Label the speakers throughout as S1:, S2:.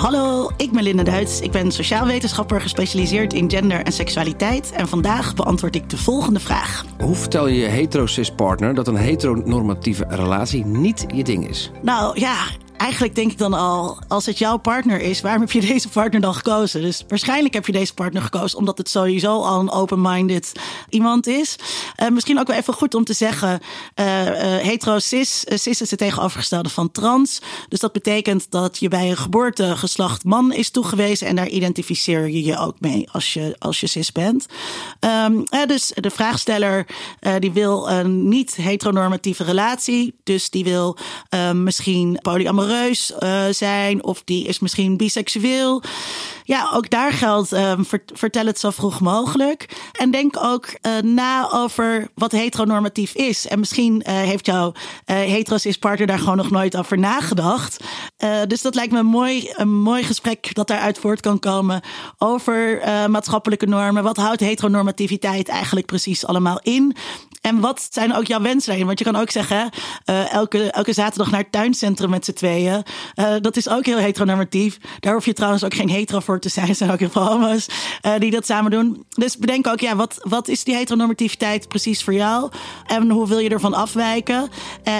S1: Hallo, ik ben Linda Duits. Ik ben sociaal wetenschapper gespecialiseerd in gender en seksualiteit. En vandaag beantwoord ik de volgende vraag.
S2: Hoe vertel je je hetero-cis partner dat een heteronormatieve relatie niet je ding is?
S1: Nou ja, eigenlijk denk ik dan al, als het jouw partner is, waarom heb je deze partner dan gekozen? Dus waarschijnlijk heb je deze partner gekozen omdat het sowieso al een open-minded iemand is. Uh, misschien ook wel even goed om te zeggen, uh, uh, hetero-cis, cis is het tegenovergestelde van trans. Dus dat betekent dat je bij een geboorte geslacht man is toegewezen en daar identificeer je je ook mee als je, als je cis bent. Um, dus de vraagsteller die wil een niet heteronormatieve relatie, dus die wil misschien polyamoreus uh, zijn of die is misschien biseksueel. Ja, ook daar geldt, um, vertel het zo vroeg mogelijk. En denk ook uh, na over wat heteronormatief is. En misschien uh, heeft jouw heterosis partner daar gewoon nog nooit over nagedacht. dus dat lijkt me een mooi, een mooi gesprek dat daaruit voort kan komen over maatschappelijke normen. Wat houdt heteronormativiteit eigenlijk precies allemaal in? En wat zijn ook jouw wensen? Want je kan ook zeggen, uh, elke, elke zaterdag naar het tuincentrum met z'n tweeën. Uh, dat is ook heel heteronormatief. Daar hoef je trouwens ook geen hetero voor te zijn. Er zijn ook heel veel homo's uh, die dat samen doen. Dus bedenk ook, ja, wat, wat is die heteronormativiteit precies voor jou? En hoe wil je ervan afwijken?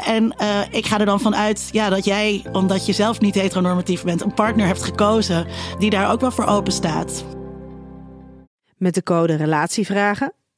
S1: en ik ga er dan vanuit ja, dat jij, omdat je zelf niet heteronormatief bent, een partner hebt gekozen die daar ook wel voor open staat.
S3: Met de code Relatievragen